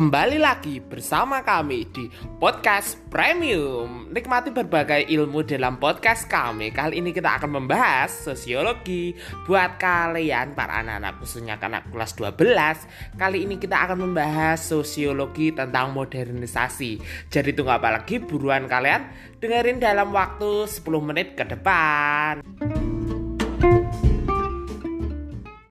Kembali lagi bersama kami di Podcast Premium. Nikmati berbagai ilmu dalam podcast kami. Kali ini kita akan membahas sosiologi Buat kalian para anak-anak khususnya anak kelas 12 Kali ini kita akan membahas sosiologi tentang modernisasi. Jadi tunggu apa lagi buruan kalian? Dengerin dalam waktu 10 menit ke depan.